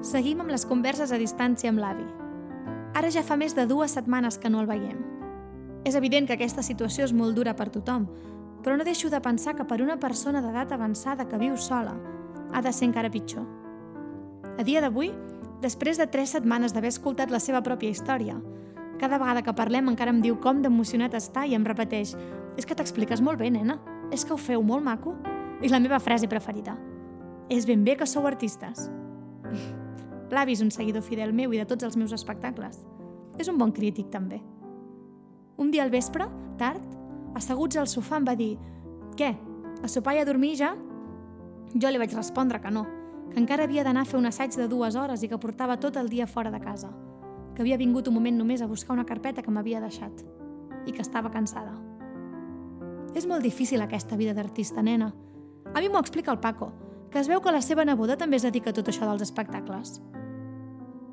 Seguim amb les converses a distància amb l'avi. Ara ja fa més de dues setmanes que no el veiem. És evident que aquesta situació és molt dura per tothom, però no deixo de pensar que per una persona d'edat avançada que viu sola ha de ser encara pitjor. A dia d'avui, després de tres setmanes d'haver escoltat la seva pròpia història, cada vegada que parlem encara em diu com d'emocionat està i em repeteix «És que t'expliques molt bé, nena. És que ho feu molt maco». I la meva frase preferida «És ben bé que sou artistes». L'avi és un seguidor fidel meu i de tots els meus espectacles. És un bon crític, també. Un dia al vespre, tard, asseguts al sofà em va dir «Què? A sopar i a dormir ja?» Jo li vaig respondre que no, que encara havia d'anar a fer un assaig de dues hores i que portava tot el dia fora de casa, que havia vingut un moment només a buscar una carpeta que m'havia deixat i que estava cansada. És molt difícil aquesta vida d'artista, nena. A mi m'ho explica el Paco, que es veu que la seva neboda també es dedica a tot això dels espectacles.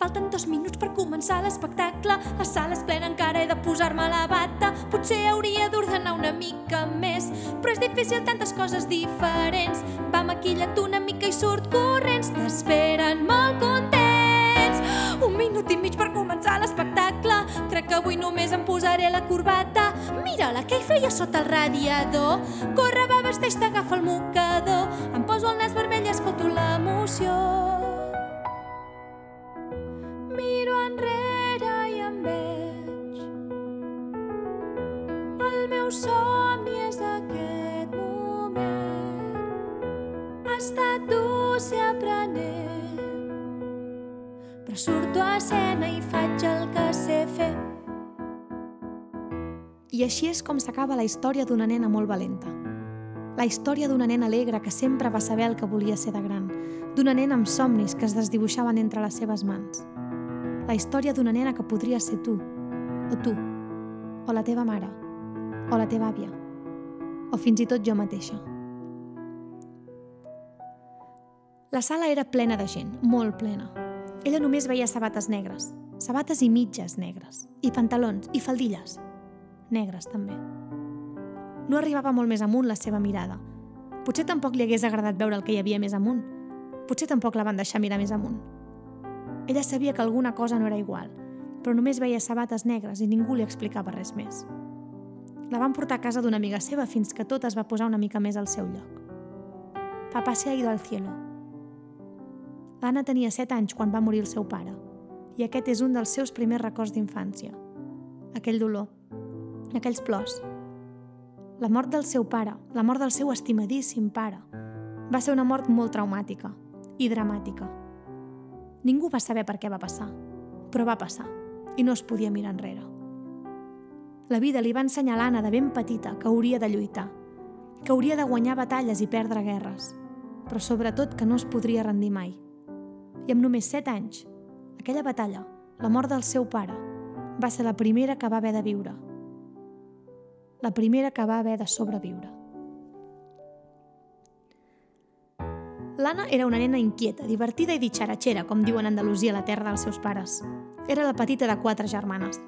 Falten dos minuts per començar l'espectacle. La sala és plena, encara he de posar-me la bata. Potser hauria d'ordenar una mica més, però és difícil tantes coses diferents. Va maquilla't una mica i surt corrents. T'esperen molt contents. Un minut i mig per començar l'espectacle. Crec que avui només em posaré la corbata. Mira-la, què hi feia sota el radiador? Corre, va, vesteix, t'agafa el mocador. Em poso el nas vermell i escolto l'emoció. Enrere i em veig. El meu somni és aquest moment. Ha estat dur ser aprenent. Però surto a escena i faig el que sé fer. I així és com s'acaba la història d'una nena molt valenta. La història d'una nena alegre que sempre va saber el que volia ser de gran, d'una nena amb somnis que es desdibuixaven entre les seves mans. La història d'una nena que podria ser tu, o tu, o la teva mare, o la teva àvia, o fins i tot jo mateixa. La sala era plena de gent, molt plena. Ella només veia sabates negres, sabates i mitges negres, i pantalons i faldilles, negres també. No arribava molt més amunt la seva mirada. Potser tampoc li hagués agradat veure el que hi havia més amunt. Potser tampoc la van deixar mirar més amunt. Ella sabia que alguna cosa no era igual, però només veia sabates negres i ningú li explicava res més. La van portar a casa d'una amiga seva fins que tot es va posar una mica més al seu lloc. Papà se ha ido al cielo. L'Anna tenia 7 anys quan va morir el seu pare, i aquest és un dels seus primers records d'infància. Aquell dolor, aquells plors. La mort del seu pare, la mort del seu estimadíssim pare, va ser una mort molt traumàtica i dramàtica. Ningú va saber per què va passar, però va passar i no es podia mirar enrere. La vida li va ensenyar l'Anna de ben petita que hauria de lluitar, que hauria de guanyar batalles i perdre guerres, però sobretot que no es podria rendir mai. I amb només 7 anys, aquella batalla, la mort del seu pare, va ser la primera que va haver de viure. La primera que va haver de sobreviure. L'Anna era una nena inquieta, divertida i ditxaratxera, com diuen Andalusia, la terra dels seus pares. Era la petita de quatre germanes.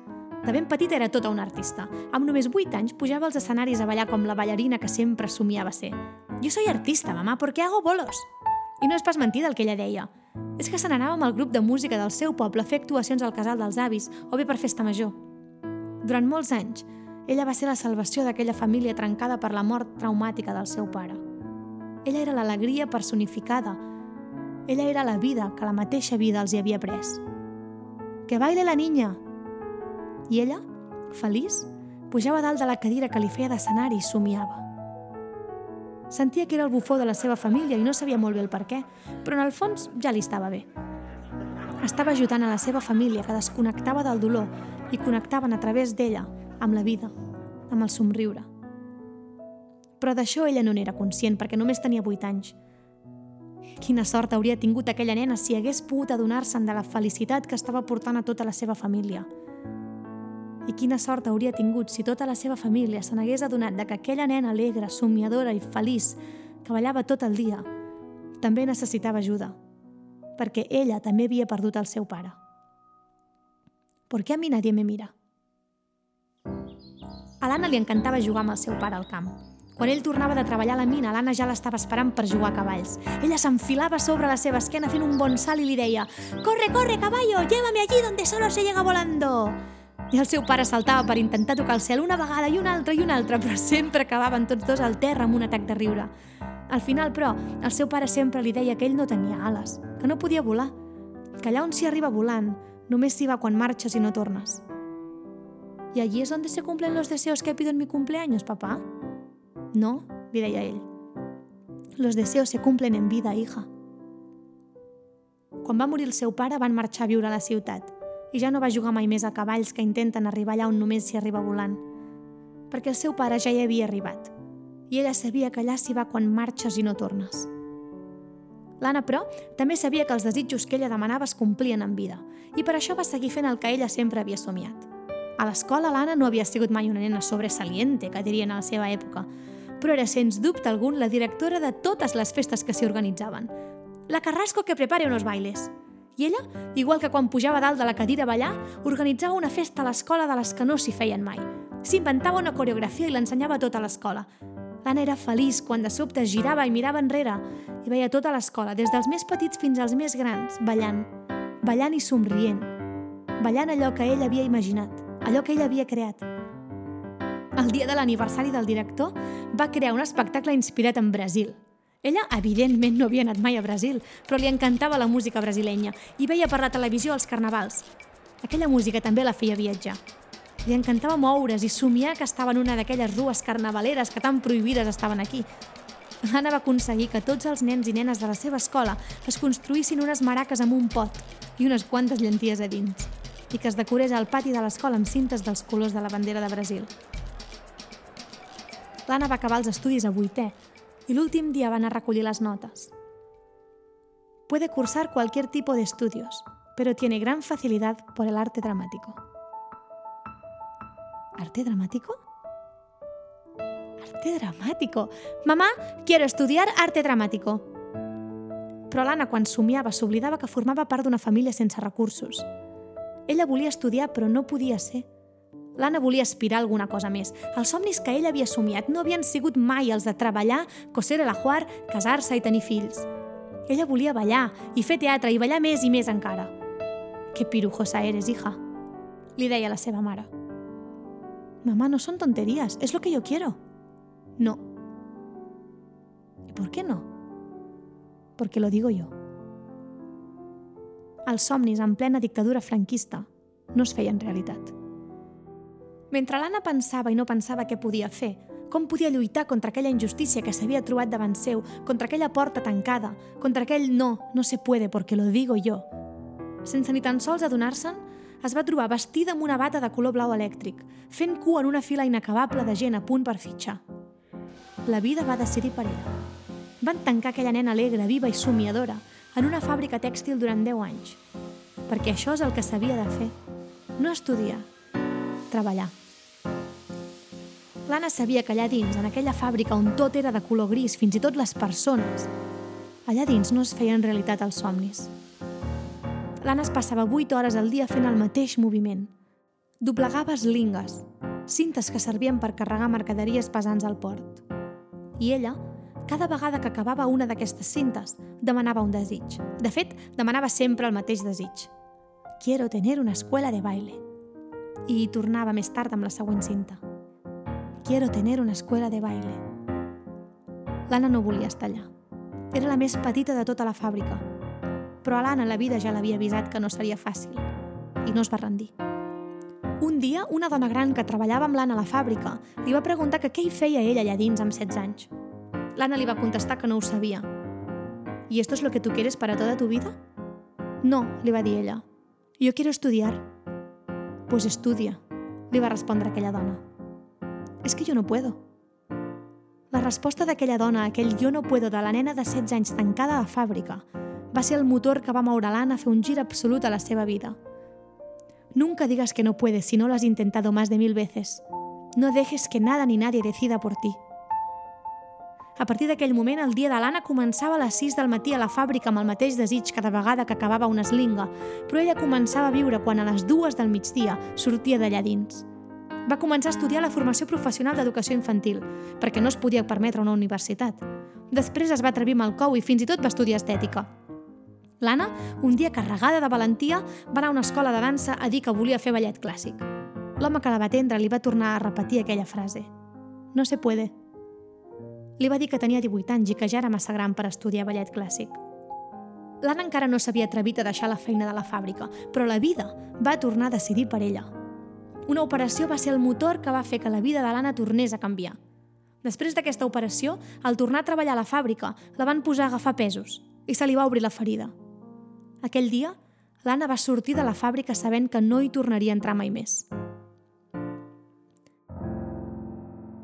De ben petita era tota una artista. Amb només 8 anys pujava als escenaris a ballar com la ballarina que sempre somiava ser. Jo soy artista, mamà, perquè hago bolos. I no és pas mentida el que ella deia. És que se n'anava amb el grup de música del seu poble a fer actuacions al casal dels avis o bé per festa major. Durant molts anys, ella va ser la salvació d'aquella família trencada per la mort traumàtica del seu pare. Ella era l'alegria personificada. Ella era la vida que la mateixa vida els hi havia pres. Que baile la niña! I ella, feliç, pujava dalt de la cadira que li feia d'escenari i somiava. Sentia que era el bufó de la seva família i no sabia molt bé el per què, però en el fons ja li estava bé. Estava ajudant a la seva família que desconnectava del dolor i connectaven a través d'ella amb la vida, amb el somriure. Però d'això ella no n'era conscient perquè només tenia 8 anys. Quina sort hauria tingut aquella nena si hagués pogut adonar-se'n de la felicitat que estava portant a tota la seva família. I quina sort hauria tingut si tota la seva família se n'hagués adonat de que aquella nena alegre, somiadora i feliç que ballava tot el dia, també necessitava ajuda, perquè ella també havia perdut el seu pare. ¿Por qué a mi nadie me mira? A l'Anna li encantava jugar amb el seu pare al camp. Quan ell tornava de treballar a la mina, l'Anna ja l'estava esperant per jugar a cavalls. Ella s'enfilava sobre la seva esquena fent un bon salt i li deia «Corre, corre, caballo, llévame allí donde solo se llega volando!» I el seu pare saltava per intentar tocar el cel una vegada i una altra i una altra, però sempre acabaven tots dos al terra amb un atac de riure. Al final, però, el seu pare sempre li deia que ell no tenia ales, que no podia volar, que allà on s'hi arriba volant només s'hi va quan marxes i no tornes. ¿Y allí es donde se cumplen los deseos que pido en mi cumpleaños, papá? No, li deia ell. Los deseos se cumplen en vida, hija. Quan va morir el seu pare, van marxar a viure a la ciutat i ja no va jugar mai més a cavalls que intenten arribar allà on només s'hi arriba volant, perquè el seu pare ja hi havia arribat i ella sabia que allà s'hi va quan marxes i no tornes. L'Anna, però, també sabia que els desitjos que ella demanava es complien en vida i per això va seguir fent el que ella sempre havia somiat. A l'escola, l'Anna no havia sigut mai una nena sobresaliente, que dirien a la seva època, però era sens dubte algun la directora de totes les festes que s'hi organitzaven. La Carrasco que prepare unos bailes. I ella, igual que quan pujava dalt de la cadira a ballar, organitzava una festa a l'escola de les que no s'hi feien mai. S'inventava una coreografia i l'ensenyava tota l'escola. L'Anna era feliç quan de sobte girava i mirava enrere i veia tota l'escola, des dels més petits fins als més grans, ballant, ballant i somrient, ballant allò que ell havia imaginat allò que ell havia creat. El dia de l'aniversari del director va crear un espectacle inspirat en Brasil. Ella, evidentment, no havia anat mai a Brasil, però li encantava la música brasilenya i veia per la televisió els carnavals. Aquella música també la feia viatjar. Li encantava moure's i somiar que estava en una d'aquelles rues carnavaleres que tan prohibides estaven aquí. L'Anna va aconseguir que tots els nens i nenes de la seva escola es construïssin unes maraques amb un pot i unes quantes llenties a dins i que es decorés al pati de l'escola amb cintes dels colors de la bandera de Brasil. L'Anna va acabar els estudis a vuitè i l'últim dia va anar a recollir les notes. Puede cursar cualquier tipo de estudios, pero tiene gran facilidad por el arte dramático. ¿Arte dramático? Arte dramático. Mamá, quiero estudiar arte dramático. Però l'Anna, quan somiava, s'oblidava que formava part d'una família sense recursos ella volia estudiar, però no podia ser. L'Anna volia aspirar a alguna cosa més. Els somnis que ella havia somiat no havien sigut mai els de treballar, coser el ajuar, casar-se i tenir fills. Ella volia ballar i fer teatre i ballar més i més encara. Que pirujosa eres, hija, li deia la seva mare. Mamá, no son tonterías, es lo que yo quiero. No. ¿Y por qué no? Porque lo digo yo els somnis en plena dictadura franquista no es feien realitat. Mentre l'Anna pensava i no pensava què podia fer, com podia lluitar contra aquella injustícia que s'havia trobat davant seu, contra aquella porta tancada, contra aquell no, no se puede porque lo digo yo. Sense ni tan sols adonar-se'n, es va trobar vestida amb una bata de color blau elèctric, fent cua en una fila inacabable de gent a punt per fitxar. La vida va decidir per ella. Van tancar aquella nena alegre, viva i somiadora, en una fàbrica tèxtil durant 10 anys, perquè això és el que s'havia de fer. No estudiar, treballar. L'Anna sabia que allà dins, en aquella fàbrica on tot era de color gris, fins i tot les persones, allà dins no es feien realitat els somnis. L'Anna es passava 8 hores al dia fent el mateix moviment. Doblegava lingues, cintes que servien per carregar mercaderies pesants al port. I ella cada vegada que acabava una d'aquestes cintes, demanava un desig. De fet, demanava sempre el mateix desig. Quiero tener una escuela de baile. I tornava més tard amb la següent cinta. Quiero tener una escuela de baile. L'Anna no volia estar allà. Era la més petita de tota la fàbrica. Però a l'Anna la vida ja l'havia avisat que no seria fàcil. I no es va rendir. Un dia, una dona gran que treballava amb l'Anna a la fàbrica li va preguntar que què hi feia ella allà dins amb 16 anys. L'Anna li va contestar que no ho sabia. ¿Y esto es lo que tú quieres para toda tu vida? No, li va dir ella. Yo quiero estudiar. Pues estudia, li va respondre aquella dona. És que jo no puedo. La resposta d'aquella dona a aquell jo no puedo de la nena de 16 anys tancada a fàbrica va ser el motor que va moure l'Anna a fer un gir absolut a la seva vida. Nunca digas que no puedes si no lo has intentado más de mil veces. No dejes que nada ni nadie decida por ti. A partir d'aquell moment, el dia de l'Anna començava a les 6 del matí a la fàbrica amb el mateix desig cada vegada que acabava una eslinga, però ella començava a viure quan a les dues del migdia sortia d'allà dins. Va començar a estudiar la formació professional d'educació infantil, perquè no es podia permetre una universitat. Després es va atrevir amb el cou i fins i tot va estudiar estètica. L'Anna, un dia carregada de valentia, va anar a una escola de dansa a dir que volia fer ballet clàssic. L'home que la va atendre li va tornar a repetir aquella frase. No se puede. Li va dir que tenia 18 anys i que ja era massa gran per estudiar ballet clàssic. L'Anna encara no s'havia atrevit a deixar la feina de la fàbrica, però la vida va tornar a decidir per ella. Una operació va ser el motor que va fer que la vida de l'Anna tornés a canviar. Després d'aquesta operació, al tornar a treballar a la fàbrica, la van posar a agafar pesos i se li va obrir la ferida. Aquell dia, l'Anna va sortir de la fàbrica sabent que no hi tornaria a entrar mai més.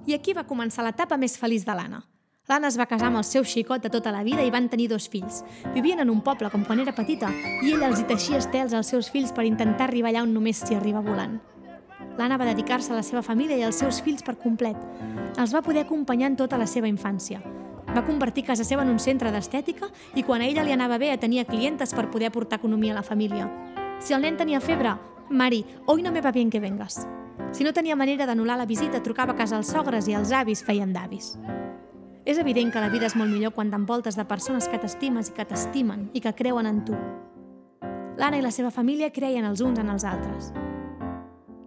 I aquí va començar l'etapa més feliç de l'Anna. L'Anna es va casar amb el seu xicot de tota la vida i van tenir dos fills. Vivien en un poble com quan era petita i ella els hi teixia estels als seus fills per intentar arribar allà on només s'hi arriba volant. L'Anna va dedicar-se a la seva família i als seus fills per complet. Els va poder acompanyar en tota la seva infància. Va convertir casa seva en un centre d'estètica i quan a ella li anava bé tenia clientes per poder aportar economia a la família. Si el nen tenia febre, Mari, hoy no me va bien que vengas. Si no tenia manera d'anul·lar la visita, trucava a casa als sogres i els avis feien d'avis. És evident que la vida és molt millor quan t'envoltes de persones que t'estimes i que t'estimen i que creuen en tu. L'Anna i la seva família creien els uns en els altres.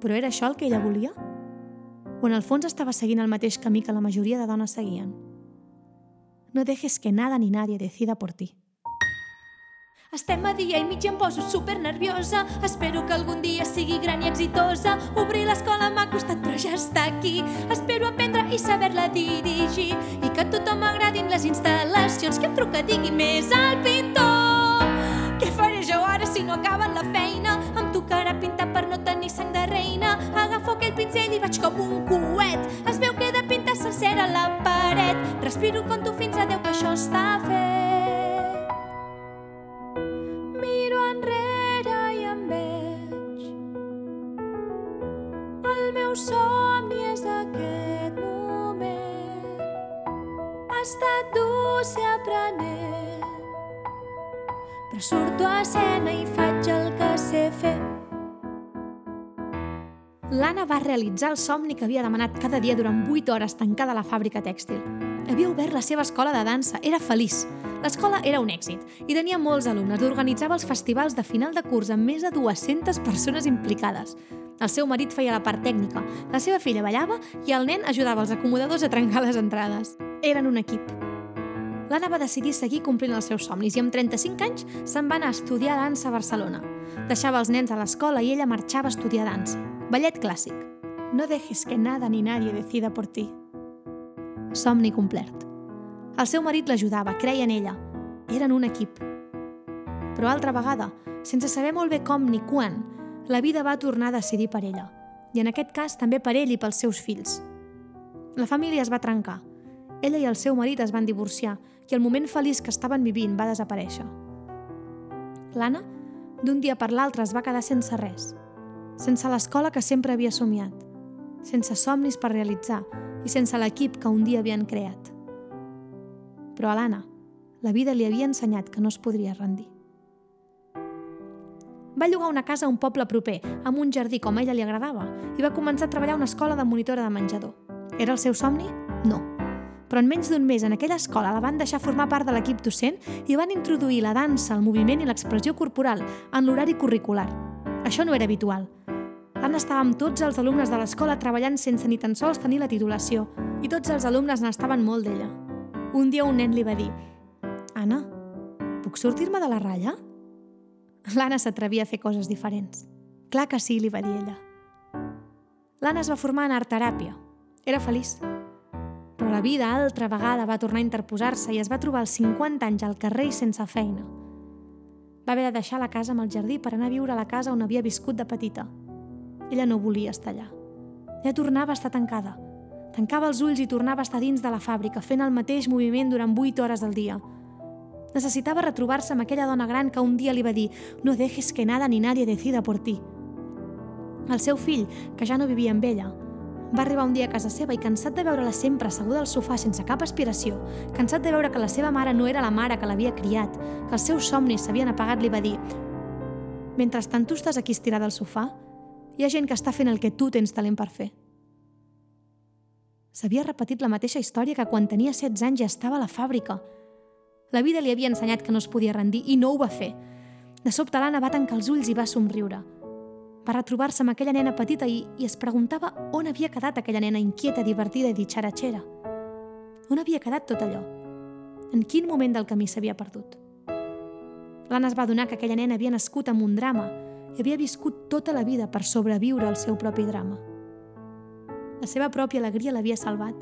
Però era això el que ella volia? O en el fons estava seguint el mateix camí que la majoria de dones seguien? No dejes que nada ni nadie decida por ti. Estem a dia i mig i em poso super nerviosa. Espero que algun dia sigui gran i exitosa. Obrir l'escola m'ha costat però ja està aquí. Espero aprendre i saber-la dirigir. I que a tothom agradin les instal·lacions. Que em truca digui més al pintor. Què faré jo ara si no acaben la feina? Em tocarà pintar per no tenir sang de reina. Agafo aquell pinzell i vaig com un coet. Es veu que he de pintar sencera la paret. Respiro, conto fins a Déu que això està fet. Miro enrere i em veig. El meu somni és aquest moment. Ha estat dur ser aprenent. Però surto a escena i faig el que sé fer. L'Anna va realitzar el somni que havia demanat cada dia durant 8 hores tancada a la fàbrica tèxtil. Havia obert la seva escola de dansa, era feliç. L'escola era un èxit i tenia molts alumnes. Organitzava els festivals de final de curs amb més de 200 persones implicades. El seu marit feia la part tècnica, la seva filla ballava i el nen ajudava els acomodadors a trencar les entrades. Eren un equip. L'Anna va decidir seguir complint els seus somnis i amb 35 anys se'n va anar a estudiar dansa a Barcelona. Deixava els nens a l'escola i ella marxava a estudiar dansa. Ballet clàssic. No dejes que nada ni nadie decida por ti. Somni complert. El seu marit l'ajudava, creia en ella. Eren un equip. Però altra vegada, sense saber molt bé com ni quan, la vida va tornar a decidir per ella. I en aquest cas també per ell i pels seus fills. La família es va trencar. Ella i el seu marit es van divorciar i el moment feliç que estaven vivint va desaparèixer. L'Anna, d'un dia per l'altre, es va quedar sense res. Sense l'escola que sempre havia somiat. Sense somnis per realitzar i sense l'equip que un dia havien creat. Però a l'Anna, la vida li havia ensenyat que no es podria rendir. Va llogar una casa a un poble proper, amb un jardí com a ella li agradava, i va començar a treballar a una escola de monitora de menjador. Era el seu somni? No. Però en menys d'un mes en aquella escola la van deixar formar part de l'equip docent i van introduir la dansa, el moviment i l'expressió corporal en l'horari curricular. Això no era habitual. L'Anna estava amb tots els alumnes de l'escola treballant sense ni tan sols tenir la titulació, i tots els alumnes n'estaven molt d'ella. Un dia un nen li va dir «Anna, puc sortir-me de la ratlla?» L'Anna s'atrevia a fer coses diferents. Clar que sí, li va dir ella. L'Anna es va formar en art teràpia. Era feliç. Però la vida altra vegada va tornar a interposar-se i es va trobar als 50 anys al carrer i sense feina. Va haver de deixar la casa amb el jardí per anar a viure a la casa on havia viscut de petita. Ella no volia estar allà. Ja tornava a estar tancada. Tancava els ulls i tornava a estar dins de la fàbrica, fent el mateix moviment durant 8 hores al dia. Necessitava retrobar-se amb aquella dona gran que un dia li va dir «No dejes que nada ni nadie decida por ti». El seu fill, que ja no vivia amb ella, Va arribar un dia a casa seva i cansat de veure-la sempre asseguda al sofà sense cap aspiració, cansat de veure que la seva mare no era la mare que l'havia criat, que els seus somnis s'havien apagat, li va dir «Mentrestant tu estàs aquí estirada al sofà, hi ha gent que està fent el que tu tens talent per fer». S'havia repetit la mateixa història que quan tenia 16 anys ja estava a la fàbrica. La vida li havia ensenyat que no es podia rendir i no ho va fer. De sobte l'Anna va tancar els ulls i va somriure va retrobar-se amb aquella nena petita i, i es preguntava on havia quedat aquella nena inquieta, divertida i ditxaratxera. On havia quedat tot allò? En quin moment del camí s'havia perdut? L'Anna es va adonar que aquella nena havia nascut amb un drama i havia viscut tota la vida per sobreviure al seu propi drama. La seva pròpia alegria l'havia salvat.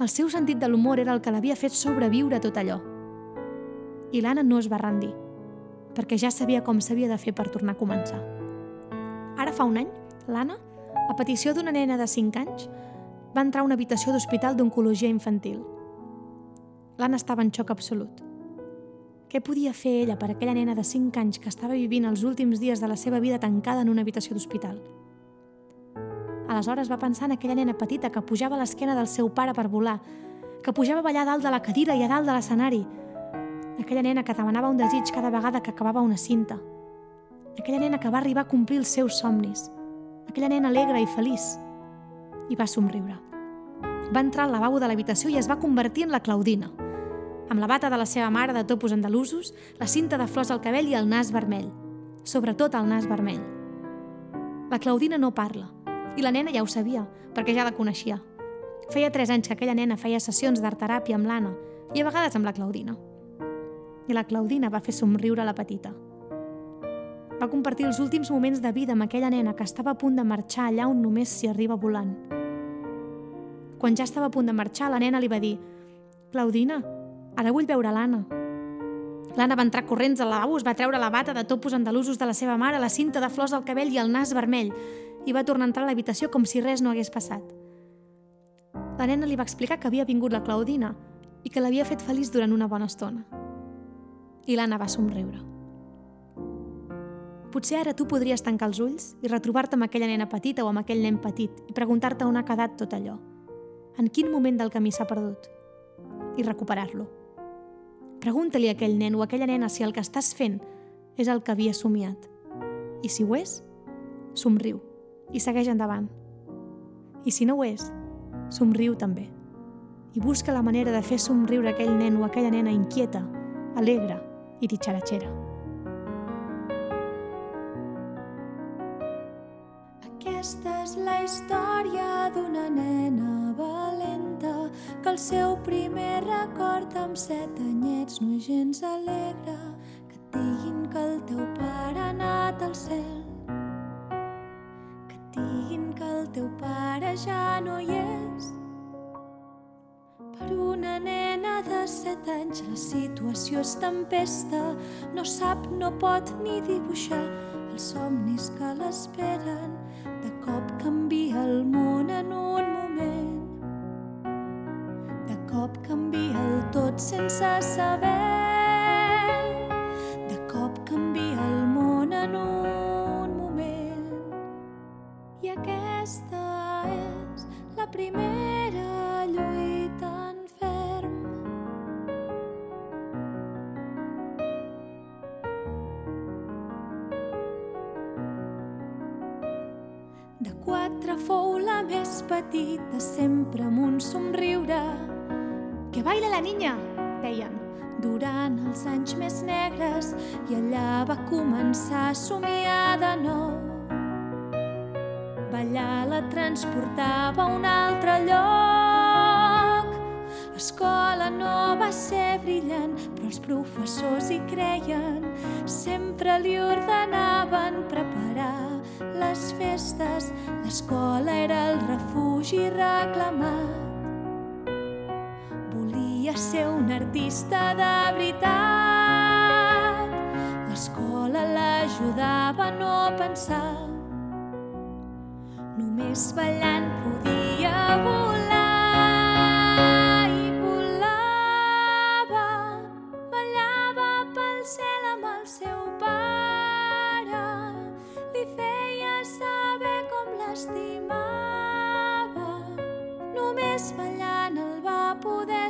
El seu sentit de l'humor era el que l'havia fet sobreviure tot allò. I l'Anna no es va rendir, perquè ja sabia com s'havia de fer per tornar a començar. Ara fa un any, l'Anna, a petició d'una nena de 5 anys, va entrar a una habitació d'hospital d'oncologia infantil. L'Anna estava en xoc absolut. Què podia fer ella per aquella nena de 5 anys que estava vivint els últims dies de la seva vida tancada en una habitació d'hospital? Aleshores va pensar en aquella nena petita que pujava a l'esquena del seu pare per volar, que pujava a ballar dalt de la cadira i a dalt de l'escenari, aquella nena que demanava un desig cada vegada que acabava una cinta, aquella nena que va arribar a complir els seus somnis, aquella nena alegre i feliç. I va somriure. Va entrar al lavabo de l'habitació i es va convertir en la Claudina, amb la bata de la seva mare de topos andalusos, la cinta de flors al cabell i el nas vermell, sobretot el nas vermell. La Claudina no parla, i la nena ja ho sabia, perquè ja la coneixia. Feia tres anys que aquella nena feia sessions d'art teràpia amb l'Anna i a vegades amb la Claudina. I la Claudina va fer somriure la petita va compartir els últims moments de vida amb aquella nena que estava a punt de marxar allà on només s'hi arriba volant. Quan ja estava a punt de marxar, la nena li va dir «Claudina, ara vull veure l'Anna». L'Anna va entrar corrents al lavabo, es va treure la bata de topos andalusos de la seva mare, la cinta de flors al cabell i el nas vermell, i va tornar a entrar a l'habitació com si res no hagués passat. La nena li va explicar que havia vingut la Claudina i que l'havia fet feliç durant una bona estona. I l'Anna va somriure. Potser ara tu podries tancar els ulls i retrobar-te amb aquella nena petita o amb aquell nen petit i preguntar-te on ha quedat tot allò. En quin moment del camí s'ha perdut? I recuperar-lo. Pregunta-li a aquell nen o a aquella nena si el que estàs fent és el que havia somiat. I si ho és, somriu i segueix endavant. I si no ho és, somriu també. I busca la manera de fer somriure aquell nen o aquella nena inquieta, alegre i ditxaratxera. Aquesta és la història d'una nena que el seu primer record amb set anyets no és gens alegre. Que et diguin que el teu pare ha anat al cel. Que et diguin que el teu pare ja no hi és. Per una nena de set anys la situació és tempesta. No sap, no pot ni dibuixar els somnis que l'esperen. De cop canvia el món en un moment. Cop canvia el tot sense saber. De cop canvia el món en un moment. I aquesta és la primera lluita De quatre fou la més petita, sempre amb un somriure. Baila la niña, deien. Durant els anys més negres i allà va començar a somiar de nou. Ballar la transportava a un altre lloc. Escola no va ser brillant, però els professors hi creien. Sempre li ordenaven preparar les festes, l'escola era el refugi reclamat. Ser un artista de veritat. L'escola l'ajudava a no pensar. Només ballant podia volar. l'estimava ballant el va poder